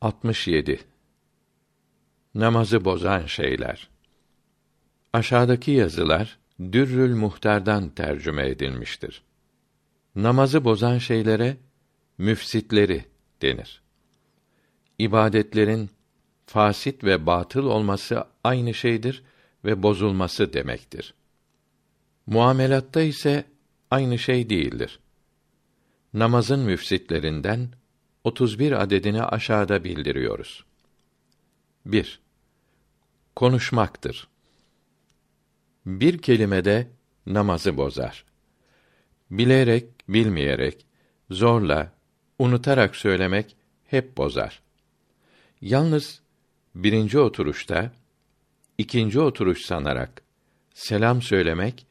67 Namazı bozan şeyler. Aşağıdaki yazılar Dürrül Muhtar'dan tercüme edilmiştir. Namazı bozan şeylere müfsitleri denir. İbadetlerin fasit ve batıl olması aynı şeydir ve bozulması demektir. Muamelatta ise aynı şey değildir. Namazın müfsitlerinden 31 adedini aşağıda bildiriyoruz. 1. Konuşmaktır. Bir kelimede namazı bozar. Bilerek, bilmeyerek, zorla, unutarak söylemek hep bozar. Yalnız birinci oturuşta, ikinci oturuş sanarak selam söylemek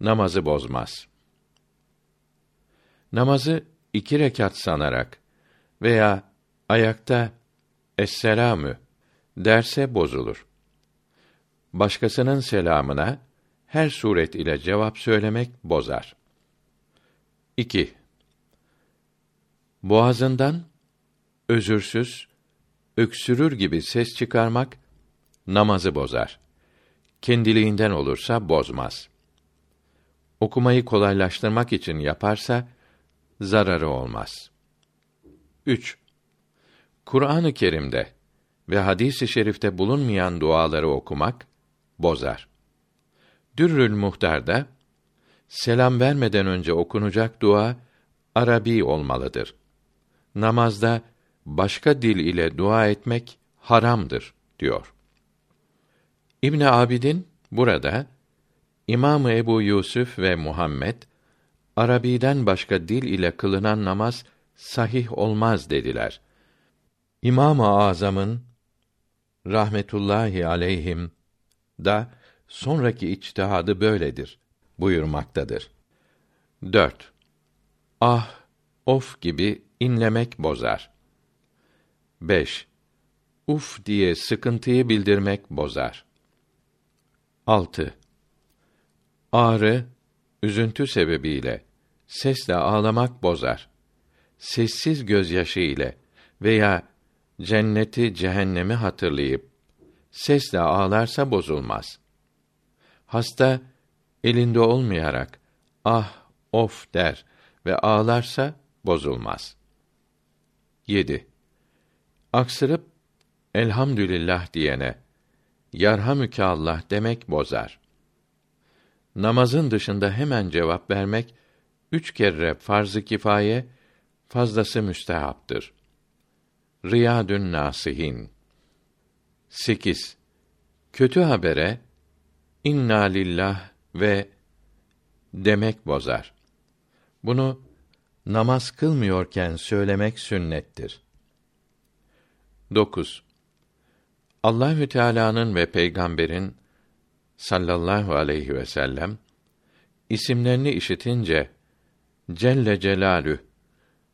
namazı bozmaz. Namazı iki rekat sanarak veya ayakta esselamü derse bozulur. Başkasının selamına her suret ile cevap söylemek bozar. 2. Boğazından özürsüz, öksürür gibi ses çıkarmak namazı bozar. Kendiliğinden olursa bozmaz. Okumayı kolaylaştırmak için yaparsa zararı olmaz. 3. Kur'an-ı Kerim'de ve hadis-i şerifte bulunmayan duaları okumak bozar. Dürrül Muhtar'da selam vermeden önce okunacak dua Arabi olmalıdır. Namazda başka dil ile dua etmek haramdır diyor. İbn Abidin burada İmam Ebu Yusuf ve Muhammed Arabiden başka dil ile kılınan namaz sahih olmaz dediler. İmam-ı Azam'ın rahmetullahi aleyhim da sonraki içtihadı böyledir buyurmaktadır. 4. Ah, of gibi inlemek bozar. 5. Uf diye sıkıntıyı bildirmek bozar. 6. Ağrı, üzüntü sebebiyle sesle ağlamak bozar. Sessiz gözyaşı ile veya cenneti cehennemi hatırlayıp sesle ağlarsa bozulmaz. Hasta elinde olmayarak ah of der ve ağlarsa bozulmaz. 7. Aksırıp elhamdülillah diyene yarhamüke Allah demek bozar. Namazın dışında hemen cevap vermek üç kere farz-ı kifaye, fazlası müstehaptır. Riyadün Nasihin 8. Kötü habere inna lillah ve demek bozar. Bunu namaz kılmıyorken söylemek sünnettir. 9. Allahü Teala'nın ve peygamberin sallallahu aleyhi ve sellem isimlerini işitince Celle Celalü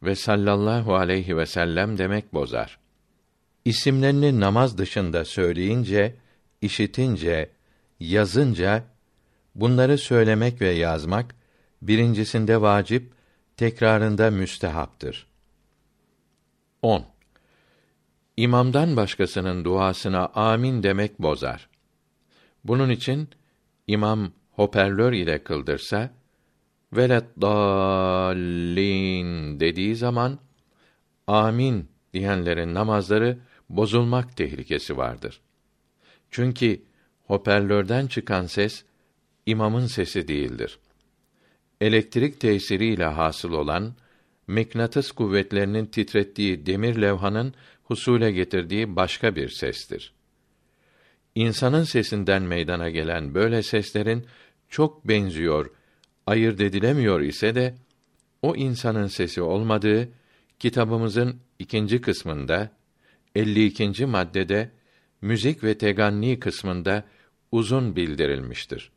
ve sallallahu aleyhi ve sellem demek bozar. İsimlerini namaz dışında söyleyince, işitince, yazınca bunları söylemek ve yazmak birincisinde vacip, tekrarında müstehaptır. 10. İmamdan başkasının duasına amin demek bozar. Bunun için imam hoparlör ile kıldırsa velet dallin dediği zaman amin diyenlerin namazları bozulmak tehlikesi vardır. Çünkü hoparlörden çıkan ses imamın sesi değildir. Elektrik tesiriyle hasıl olan mıknatıs kuvvetlerinin titrettiği demir levhanın husule getirdiği başka bir sestir. İnsanın sesinden meydana gelen böyle seslerin çok benziyor, ayırt edilemiyor ise de o insanın sesi olmadığı kitabımızın ikinci kısmında 52. maddede müzik ve teganni kısmında uzun bildirilmiştir.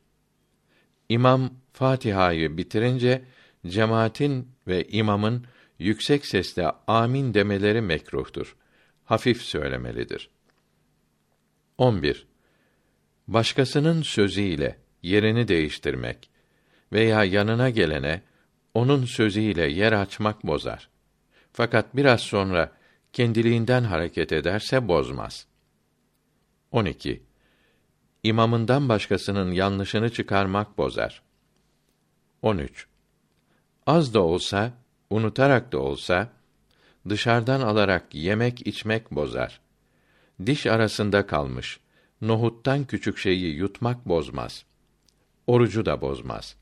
İmam Fatiha'yı bitirince cemaatin ve imamın yüksek sesle amin demeleri mekruhtur. Hafif söylemelidir. 11. Başkasının sözüyle yerini değiştirmek veya yanına gelene onun sözüyle yer açmak bozar. Fakat biraz sonra kendiliğinden hareket ederse bozmaz. 12. İmamından başkasının yanlışını çıkarmak bozar. 13. Az da olsa, unutarak da olsa dışarıdan alarak yemek içmek bozar. Diş arasında kalmış nohuttan küçük şeyi yutmak bozmaz. Orucu da bozmaz.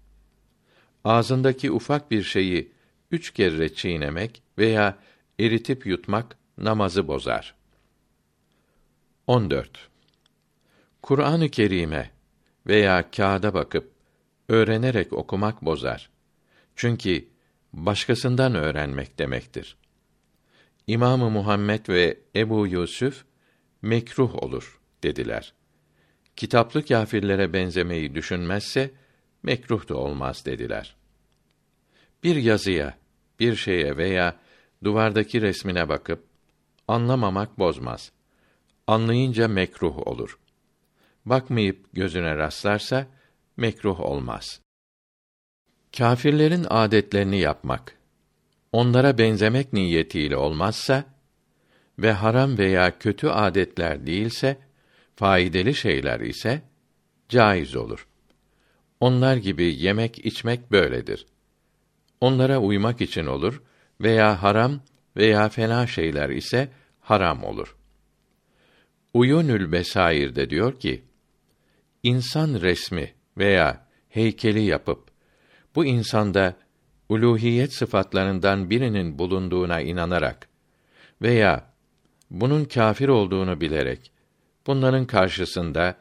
Ağzındaki ufak bir şeyi üç kere çiğnemek veya eritip yutmak namazı bozar. 14. Kur'an-ı Kerim'e veya kağıda bakıp öğrenerek okumak bozar. Çünkü başkasından öğrenmek demektir. İmamı Muhammed ve Ebu Yusuf mekruh olur dediler. Kitaplı kâfirlere benzemeyi düşünmezse mekruh da olmaz dediler. Bir yazıya, bir şeye veya duvardaki resmine bakıp anlamamak bozmaz. Anlayınca mekruh olur. Bakmayıp gözüne rastlarsa mekruh olmaz. Kâfirlerin adetlerini yapmak onlara benzemek niyetiyle olmazsa ve haram veya kötü adetler değilse, faydalı şeyler ise caiz olur. Onlar gibi yemek içmek böyledir. Onlara uymak için olur veya haram veya fena şeyler ise haram olur. Uyunül Besair'de diyor ki, insan resmi veya heykeli yapıp bu insanda uluhiyet sıfatlarından birinin bulunduğuna inanarak veya bunun kâfir olduğunu bilerek bunların karşısında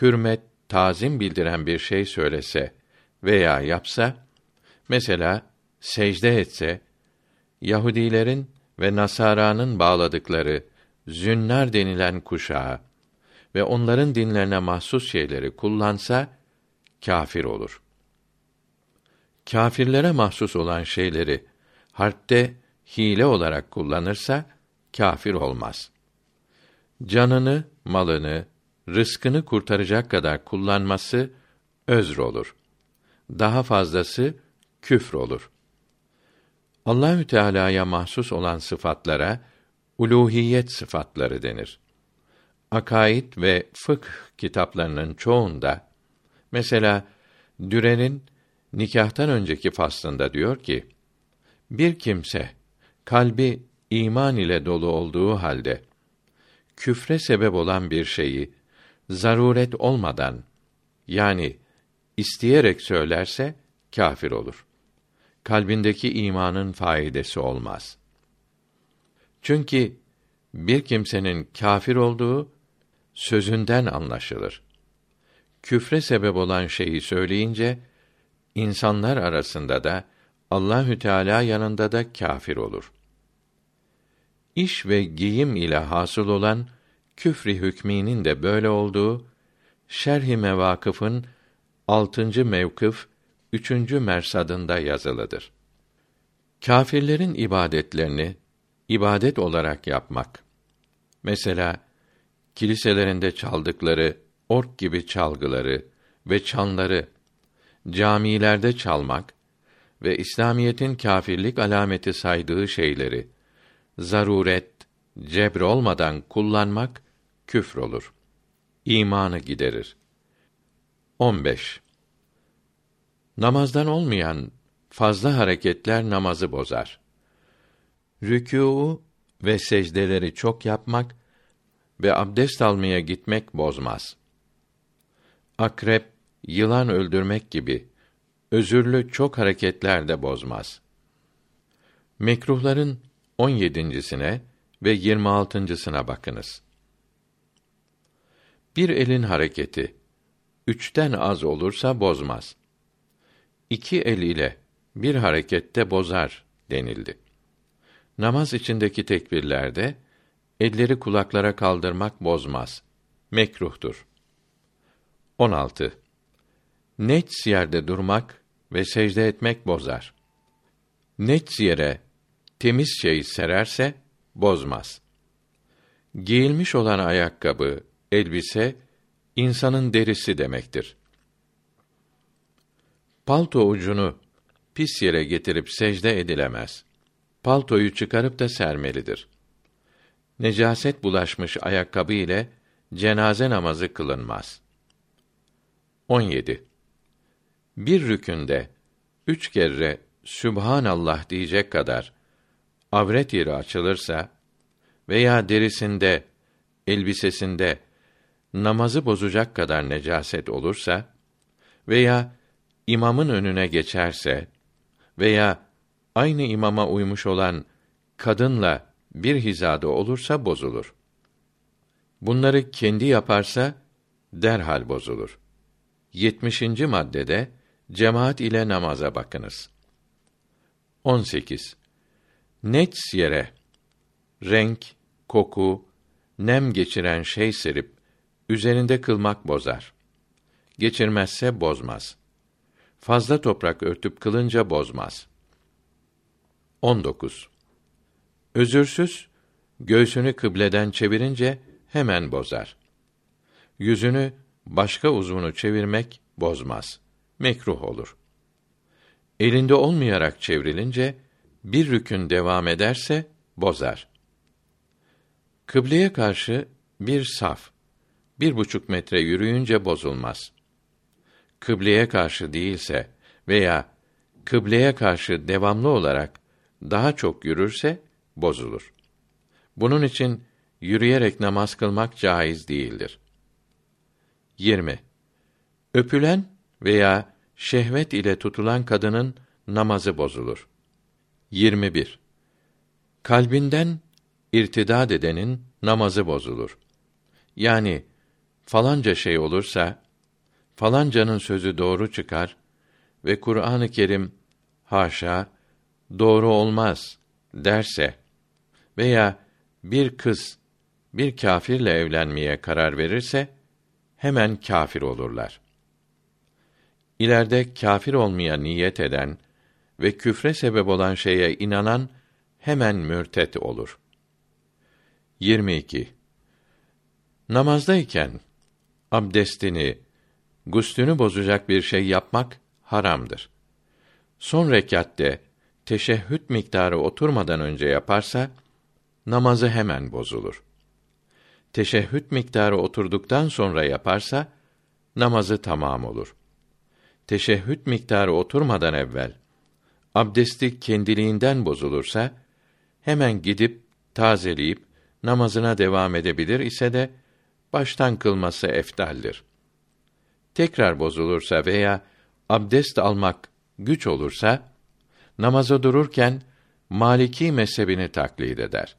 hürmet, tazim bildiren bir şey söylese veya yapsa mesela secde etse Yahudilerin ve Nasara'nın bağladıkları zünnar denilen kuşağı ve onların dinlerine mahsus şeyleri kullansa kâfir olur. Kâfirlere mahsus olan şeyleri harpte hile olarak kullanırsa kâfir olmaz. Canını, malını, rızkını kurtaracak kadar kullanması özr olur. Daha fazlası küfr olur. Allahü Teala'ya mahsus olan sıfatlara uluhiyet sıfatları denir. Akaid ve fıkh kitaplarının çoğunda mesela Dürer'in nikahtan önceki faslında diyor ki: Bir kimse kalbi iman ile dolu olduğu halde küfre sebep olan bir şeyi zaruret olmadan yani isteyerek söylerse kâfir olur. Kalbindeki imanın faidesi olmaz. Çünkü bir kimsenin kâfir olduğu sözünden anlaşılır. Küfre sebep olan şeyi söyleyince insanlar arasında da Allahü Teala yanında da kâfir olur iş ve giyim ile hasıl olan küfri hükminin de böyle olduğu Şerh-i Mevakıf'ın 6. mevkıf 3. mersadında yazılıdır. Kâfirlerin ibadetlerini ibadet olarak yapmak. Mesela kiliselerinde çaldıkları ork gibi çalgıları ve çanları camilerde çalmak ve İslamiyetin kâfirlik alameti saydığı şeyleri zaruret, cebr olmadan kullanmak küfr olur. İmanı giderir. 15. Namazdan olmayan fazla hareketler namazı bozar. Rükû ve secdeleri çok yapmak ve abdest almaya gitmek bozmaz. Akrep, yılan öldürmek gibi özürlü çok hareketler de bozmaz. Mekruhların 17.sine ve 26.sına bakınız. Bir elin hareketi üçten az olursa bozmaz. İki el ile bir harekette bozar denildi. Namaz içindeki tekbirlerde elleri kulaklara kaldırmak bozmaz. Mekruhtur. 16. Neç yerde durmak ve secde etmek bozar. Neç yere temiz şey sererse bozmaz. Giyilmiş olan ayakkabı, elbise insanın derisi demektir. Palto ucunu pis yere getirip secde edilemez. Paltoyu çıkarıp da sermelidir. necaset bulaşmış ayakkabı ile cenaze namazı kılınmaz. 17. Bir rükünde üç kere Sübhanallah diyecek kadar avret yeri açılırsa veya derisinde, elbisesinde namazı bozacak kadar necaset olursa veya imamın önüne geçerse veya aynı imama uymuş olan kadınla bir hizada olursa bozulur. Bunları kendi yaparsa derhal bozulur. 70. maddede cemaat ile namaza bakınız. 18. Nets yere renk, koku, nem geçiren şey serip üzerinde kılmak bozar. Geçirmezse bozmaz. Fazla toprak örtüp kılınca bozmaz. 19. Özürsüz göğsünü kıbleden çevirince hemen bozar. Yüzünü başka uzvunu çevirmek bozmaz. Mekruh olur. Elinde olmayarak çevrilince bir rükün devam ederse bozar. Kıbleye karşı bir saf, bir buçuk metre yürüyünce bozulmaz. Kıbleye karşı değilse veya kıbleye karşı devamlı olarak daha çok yürürse bozulur. Bunun için yürüyerek namaz kılmak caiz değildir. 20. Öpülen veya şehvet ile tutulan kadının namazı bozulur. 21. Kalbinden irtidad edenin namazı bozulur. Yani falanca şey olursa falancanın sözü doğru çıkar ve Kur'an-ı Kerim haşa doğru olmaz derse veya bir kız bir kâfirle evlenmeye karar verirse hemen kâfir olurlar. İleride kâfir olmaya niyet eden ve küfre sebep olan şeye inanan hemen mürtet olur. 22. Namazdayken abdestini, guslünü bozacak bir şey yapmak haramdır. Son rekatte teşehhüd miktarı oturmadan önce yaparsa namazı hemen bozulur. Teşehhüd miktarı oturduktan sonra yaparsa namazı tamam olur. Teşehhüd miktarı oturmadan evvel abdesti kendiliğinden bozulursa hemen gidip tazeleyip namazına devam edebilir ise de baştan kılması eftaldir. Tekrar bozulursa veya abdest almak güç olursa namaza dururken Maliki mezhebini taklit eder.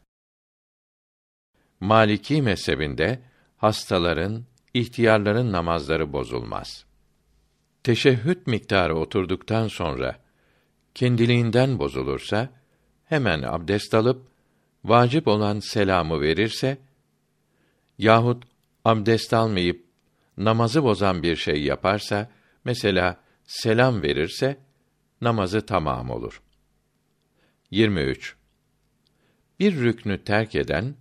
Maliki mezhebinde hastaların, ihtiyarların namazları bozulmaz. Teşehhüd miktarı oturduktan sonra kendiliğinden bozulursa hemen abdest alıp vacip olan selamı verirse yahut abdest almayıp namazı bozan bir şey yaparsa mesela selam verirse namazı tamam olur. 23. Bir rüknü terk eden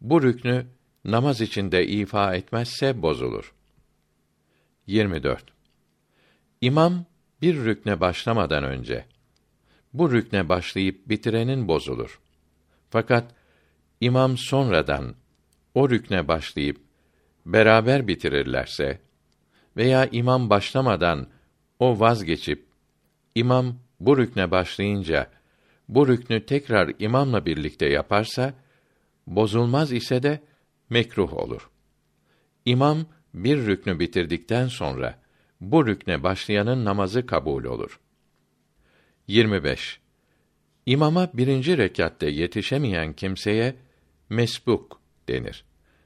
bu rüknü namaz içinde ifa etmezse bozulur. 24. İmam bir rükne başlamadan önce bu rükne başlayıp bitirenin bozulur. Fakat imam sonradan o rükne başlayıp beraber bitirirlerse veya imam başlamadan o vazgeçip imam bu rükne başlayınca bu rüknü tekrar imamla birlikte yaparsa bozulmaz ise de mekruh olur. İmam bir rüknü bitirdikten sonra bu rükne başlayanın namazı kabul olur. 25. İmama birinci rekatte yetişemeyen kimseye mesbuk denir.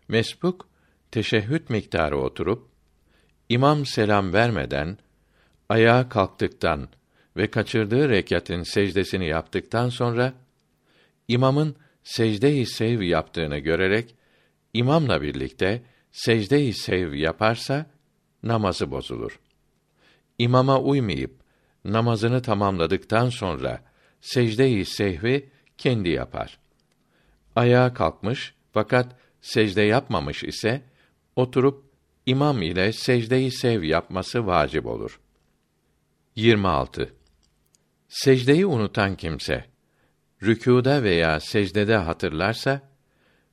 Mesbuk teşehhüd miktarı oturup imam selam vermeden ayağa kalktıktan ve kaçırdığı rekatın secdesini yaptıktan sonra imamın secde-i sev yaptığını görerek imamla birlikte secde-i sev yaparsa namazı bozulur. İmama uymayıp namazını tamamladıktan sonra secde-i sehvi kendi yapar. Ayağa kalkmış fakat secde yapmamış ise oturup imam ile secde-i sev yapması vacip olur. 26. Secdeyi unutan kimse rükûda veya secdede hatırlarsa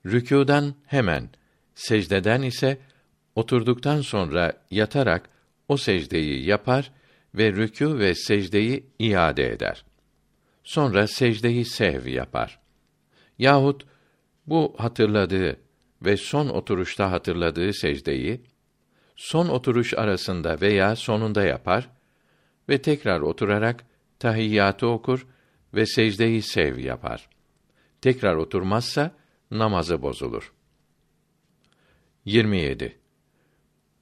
Rükûdan hemen, secdeden ise oturduktan sonra yatarak o secdeyi yapar ve rükû ve secdeyi iade eder. Sonra secdeyi sev yapar. Yahut bu hatırladığı ve son oturuşta hatırladığı secdeyi son oturuş arasında veya sonunda yapar ve tekrar oturarak tahiyyatı okur ve secdeyi sev yapar. Tekrar oturmazsa namazı bozulur. 27.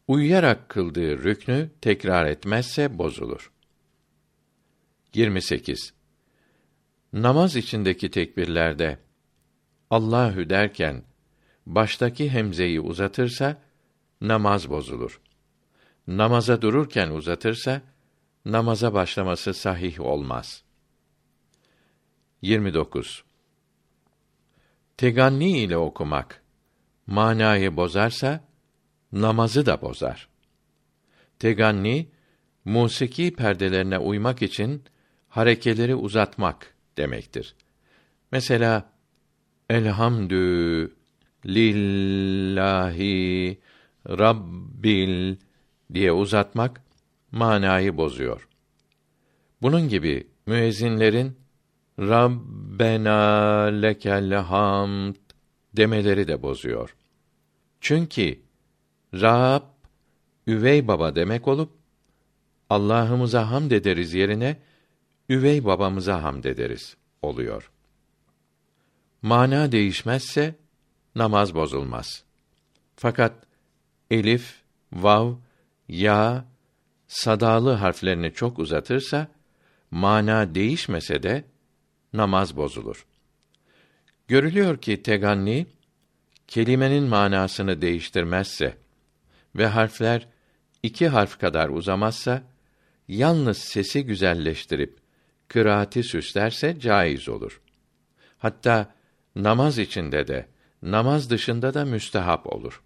Uyuyarak kıldığı rüknü tekrar etmezse bozulur. 28. Namaz içindeki tekbirlerde Allahü derken baştaki hemzeyi uzatırsa namaz bozulur. Namaza dururken uzatırsa namaza başlaması sahih olmaz. 29. Teganni ile okumak manayı bozarsa namazı da bozar. Teganni musiki perdelerine uymak için harekeleri uzatmak demektir. Mesela elhamdü lillahi rabbil diye uzatmak manayı bozuyor. Bunun gibi müezzinlerin Rabbena lekel hamd demeleri de bozuyor. Çünkü Rab üvey baba demek olup Allah'ımıza hamd ederiz yerine üvey babamıza hamd ederiz oluyor. Mana değişmezse namaz bozulmaz. Fakat elif, vav, ya, sadalı harflerini çok uzatırsa mana değişmese de namaz bozulur. Görülüyor ki teganni kelimenin manasını değiştirmezse ve harfler iki harf kadar uzamazsa yalnız sesi güzelleştirip kıraati süslerse caiz olur. Hatta namaz içinde de namaz dışında da müstehap olur.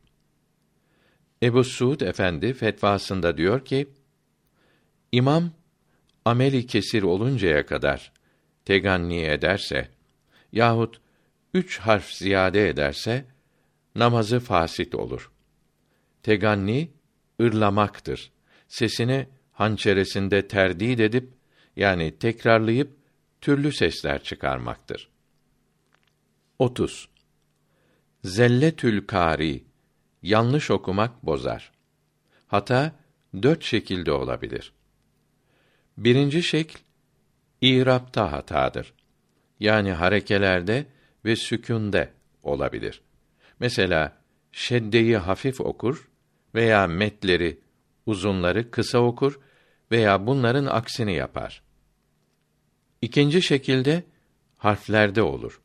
Ebu Suud Efendi fetvasında diyor ki: İmam ameli kesir oluncaya kadar teganni ederse yahut üç harf ziyade ederse namazı fasit olur. Teganni ırlamaktır. Sesini hançeresinde terdid edip yani tekrarlayıp türlü sesler çıkarmaktır. 30. Zelletül kari yanlış okumak bozar. Hata dört şekilde olabilir. Birinci şekl İrapta hatadır. Yani harekelerde ve sükünde olabilir. Mesela şeddeyi hafif okur veya metleri uzunları kısa okur veya bunların aksini yapar. İkinci şekilde harflerde olur.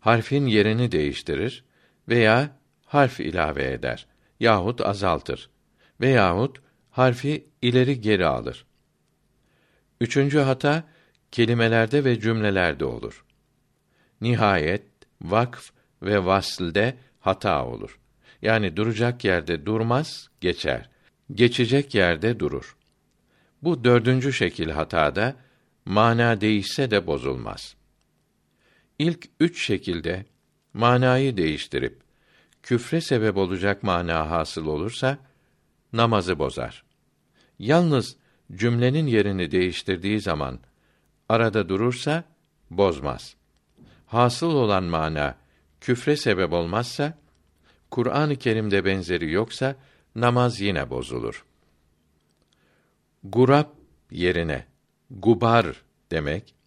Harfin yerini değiştirir veya harf ilave eder yahut azaltır veyahut harfi ileri geri alır. Üçüncü hata kelimelerde ve cümlelerde olur. Nihayet, vakf ve vaslde hata olur. Yani duracak yerde durmaz, geçer. Geçecek yerde durur. Bu dördüncü şekil hatada mana değişse de bozulmaz. İlk üç şekilde manayı değiştirip küfre sebep olacak mana hasıl olursa namazı bozar. Yalnız cümlenin yerini değiştirdiği zaman arada durursa bozmaz. Hasıl olan mana küfre sebep olmazsa Kur'an-ı Kerim'de benzeri yoksa namaz yine bozulur. Gurab yerine gubar demek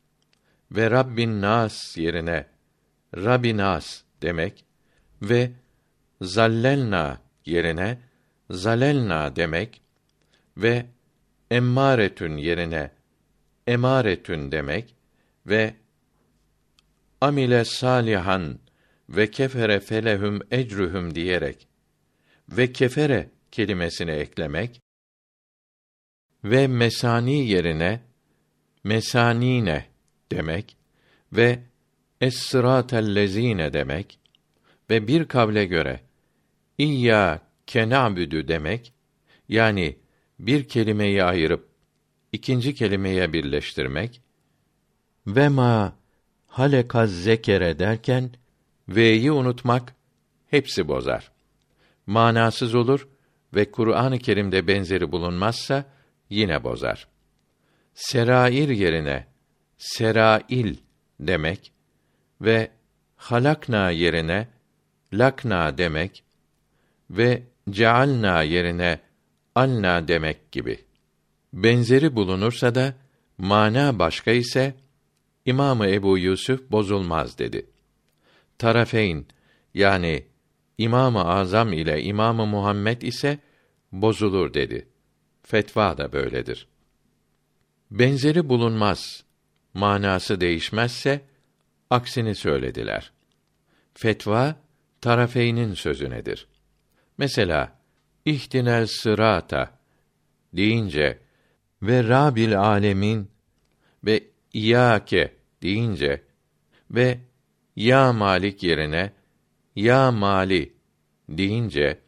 ve Rabbin Nas yerine Rabinas demek ve zallelna yerine zalelna demek ve emmaretün yerine emaretün demek ve amile salihan ve kefere felehum ecruhum diyerek ve kefere kelimesini eklemek ve mesani yerine mesanine demek ve es-sıratellezine demek ve bir kavle göre İyya kenabüdü demek yani bir kelimeyi ayırıp ikinci kelimeye birleştirmek ve ma halekaz zekere derken V'yi unutmak hepsi bozar. Manasız olur ve Kur'an-ı Kerim'de benzeri bulunmazsa yine bozar. Serair yerine serail demek ve halakna yerine lakna demek ve cealna yerine alna demek gibi. Benzeri bulunursa da mana başka ise İmamı Ebu Yusuf bozulmaz dedi. Tarafeyn yani İmamı Azam ile İmamı Muhammed ise bozulur dedi. Fetva da böyledir. Benzeri bulunmaz, manası değişmezse aksini söylediler. Fetva tarafeynin sözünedir. Mesela ihtinel sırata deyince ve Rabil alemin ve İyâke deyince ve ya Malik yerine ya Mali deyince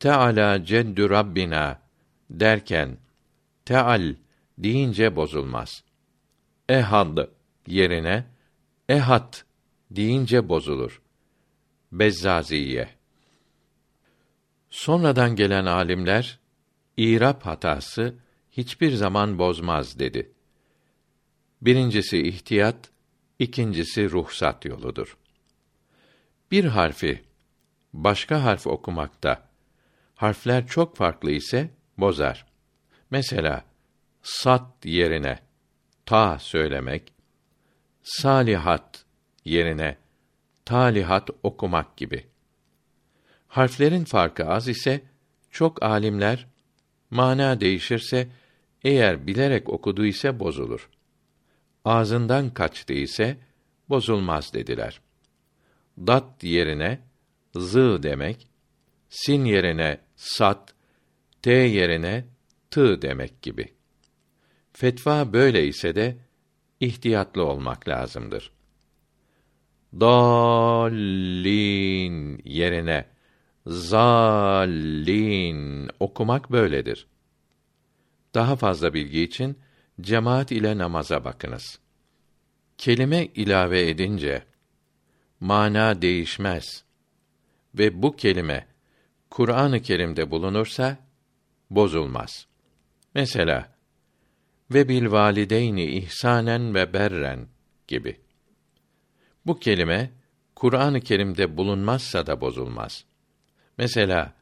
Teala ceddü Rabbina derken Teal deyince bozulmaz. Ehad yerine Ehat deyince bozulur. Bezzaziye Sonradan gelen alimler İrap hatası hiçbir zaman bozmaz dedi. Birincisi ihtiyat, ikincisi ruhsat yoludur. Bir harfi başka harf okumakta harfler çok farklı ise bozar. Mesela sat yerine ta söylemek, salihat yerine talihat okumak gibi. Harflerin farkı az ise çok alimler mana değişirse eğer bilerek okudu ise bozulur. Ağzından kaçtı ise bozulmaz dediler. Dat yerine zı demek, sin yerine sat, t yerine tı demek gibi. Fetva böyle ise de ihtiyatlı olmak lazımdır. Dallin yerine zallin okumak böyledir. Daha fazla bilgi için cemaat ile namaza bakınız. Kelime ilave edince mana değişmez ve bu kelime Kur'an-ı Kerim'de bulunursa bozulmaz. Mesela ve bil valideyni ihsanen ve berren gibi. Bu kelime Kur'an-ı Kerim'de bulunmazsa da bozulmaz. Mesela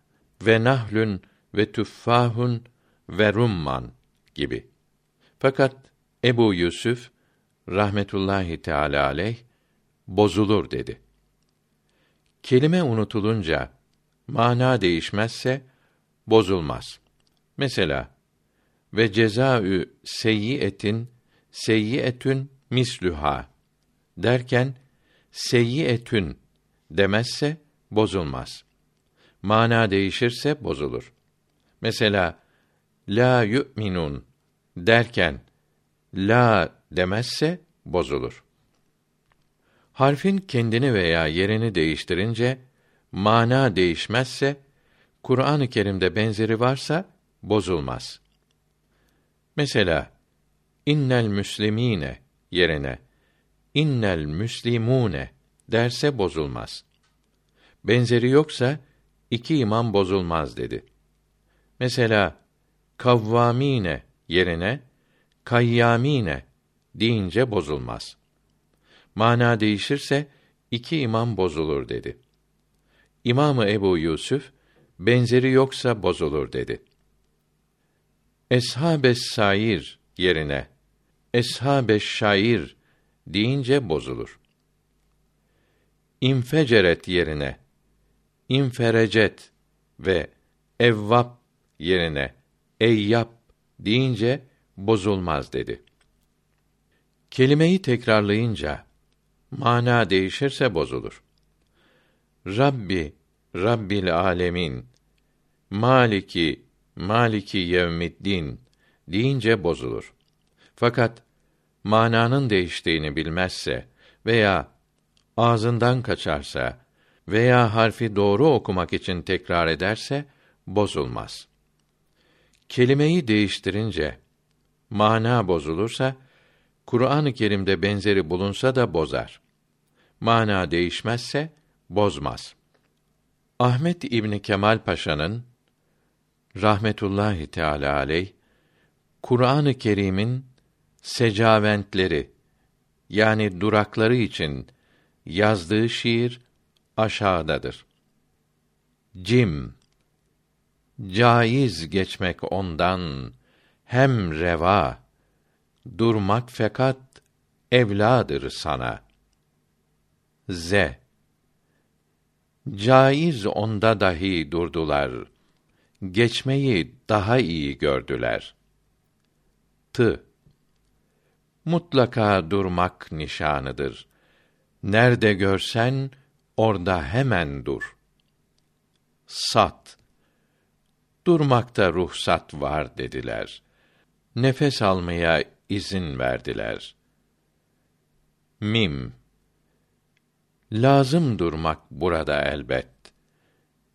ve nahlün ve tüffahun ve rumman gibi. Fakat Ebu Yusuf rahmetullahi teala aleyh bozulur dedi. Kelime unutulunca mana değişmezse bozulmaz. Mesela ve cezaü seyyiyetin seyyiyetün mislüha derken seyyiyetün demezse bozulmaz. Mana değişirse bozulur. Mesela la yu'minun derken la demezse bozulur. Harfin kendini veya yerini değiştirince mana değişmezse Kur'an-ı Kerim'de benzeri varsa bozulmaz. Mesela innel müslimine yerine innel müslimune derse bozulmaz. Benzeri yoksa iki imam bozulmaz dedi. Mesela kavvamine yerine kayyamine deyince bozulmaz. Mana değişirse iki imam bozulur dedi. İmamı Ebu Yusuf benzeri yoksa bozulur dedi. Eshabes sair yerine eshabeş şair deyince bozulur. İnfeceret yerine inferecet ve evvap yerine eyyap deyince bozulmaz dedi. Kelimeyi tekrarlayınca mana değişirse bozulur. Rabbi, Rabbil alemin, Maliki, Maliki yevmiddin deyince bozulur. Fakat mananın değiştiğini bilmezse veya ağzından kaçarsa veya harfi doğru okumak için tekrar ederse bozulmaz. Kelimeyi değiştirince mana bozulursa Kur'an-ı Kerim'de benzeri bulunsa da bozar. mana değişmezse bozmaz. Ahmet İbni Kemal Paşa'nın rahmetullahi teala aleyh Kur'an-ı Kerim'in secaventleri yani durakları için yazdığı şiir aşağıdadır. Cim Caiz geçmek ondan hem reva durmak fakat evladır sana. Z Caiz onda dahi durdular. Geçmeyi daha iyi gördüler. T Mutlaka durmak nişanıdır. Nerede görsen orada hemen dur. Sat Durmakta ruhsat var dediler. Nefes almaya izin verdiler. Mim Lazım durmak burada elbet.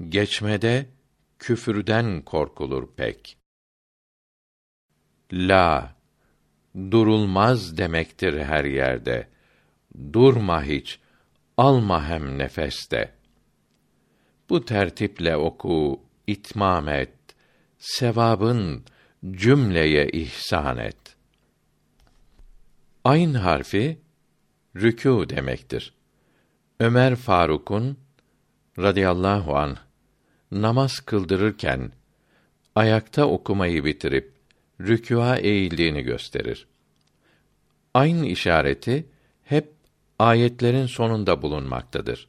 Geçmede küfürden korkulur pek. La durulmaz demektir her yerde. Durma hiç, alma hem nefeste. Bu tertiple oku, itmam et, sevabın cümleye ihsan et. Ayn harfi rükû demektir. Ömer Faruk'un radıyallahu an namaz kıldırırken ayakta okumayı bitirip rükûa eğildiğini gösterir. Aynı işareti hep ayetlerin sonunda bulunmaktadır.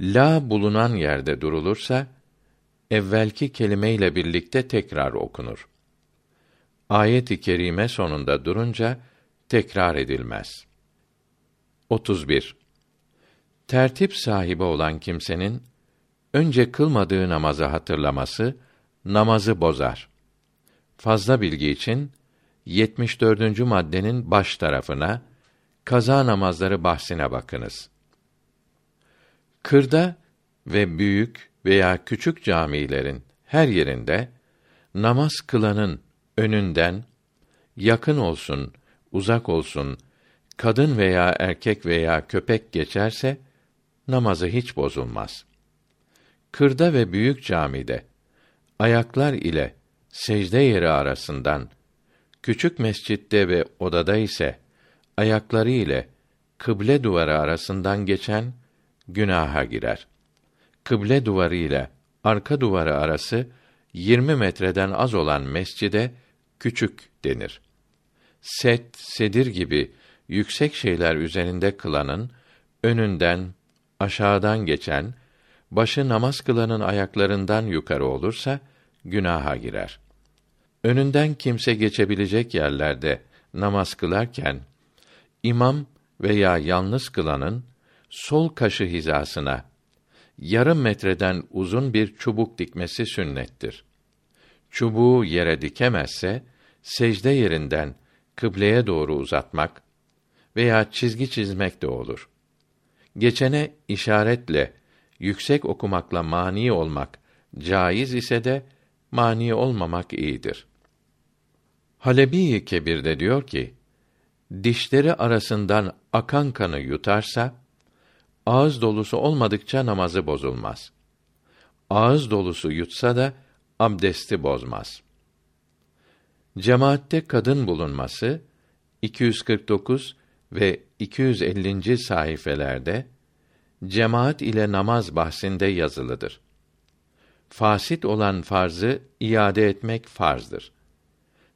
La bulunan yerde durulursa evvelki kelimeyle birlikte tekrar okunur. Ayet-i kerime sonunda durunca tekrar edilmez. 31. Tertip sahibi olan kimsenin önce kılmadığı namazı hatırlaması namazı bozar. Fazla bilgi için 74. maddenin baş tarafına kaza namazları bahsine bakınız. Kırda ve büyük veya küçük camilerin her yerinde namaz kılanın önünden yakın olsun, uzak olsun, kadın veya erkek veya köpek geçerse namazı hiç bozulmaz. Kırda ve büyük camide ayaklar ile secde yeri arasından küçük mescitte ve odada ise ayakları ile kıble duvarı arasından geçen günaha girer kıble duvarı ile arka duvarı arası 20 metreden az olan mescide küçük denir. Set, sedir gibi yüksek şeyler üzerinde kılanın önünden, aşağıdan geçen, başı namaz kılanın ayaklarından yukarı olursa günaha girer. Önünden kimse geçebilecek yerlerde namaz kılarken imam veya yalnız kılanın sol kaşı hizasına yarım metreden uzun bir çubuk dikmesi sünnettir. Çubuğu yere dikemezse secde yerinden kıbleye doğru uzatmak veya çizgi çizmek de olur. Geçene işaretle yüksek okumakla mani olmak caiz ise de mani olmamak iyidir. Halebi Kebir'de diyor ki, dişleri arasından akan kanı yutarsa, ağız dolusu olmadıkça namazı bozulmaz. Ağız dolusu yutsa da abdesti bozmaz. Cemaatte kadın bulunması 249 ve 250. sayfelerde cemaat ile namaz bahsinde yazılıdır. Fasit olan farzı iade etmek farzdır.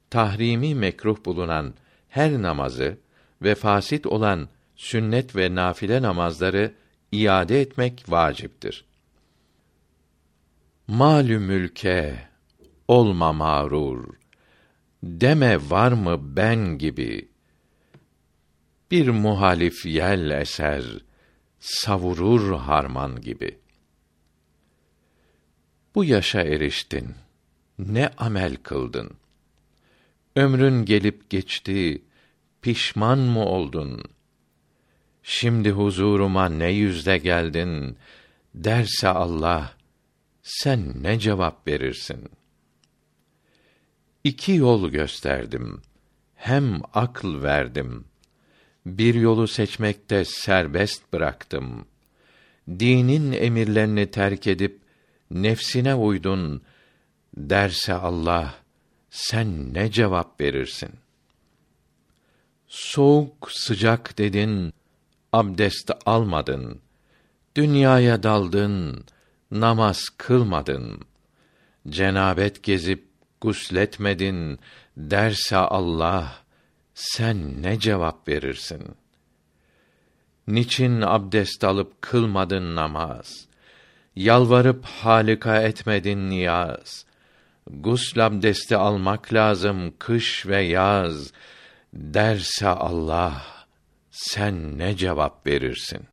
Tahrimi mekruh bulunan her namazı ve fasit olan sünnet ve nafile namazları iade etmek vaciptir. Malü mülke olma mağrur. Deme var mı ben gibi. Bir muhalif yel eser, savurur harman gibi. Bu yaşa eriştin. Ne amel kıldın? Ömrün gelip geçti, pişman mı oldun?' Şimdi huzuruma ne yüzde geldin derse Allah sen ne cevap verirsin? İki yol gösterdim. Hem akıl verdim. Bir yolu seçmekte serbest bıraktım. Dinin emirlerini terk edip nefsine uydun derse Allah sen ne cevap verirsin? Soğuk sıcak dedin, abdest almadın. Dünyaya daldın, namaz kılmadın. Cenabet gezip gusletmedin derse Allah sen ne cevap verirsin? Niçin abdest alıp kılmadın namaz? Yalvarıp halika etmedin niyaz. Gusl abdesti almak lazım kış ve yaz. Derse Allah, sen ne cevap verirsin?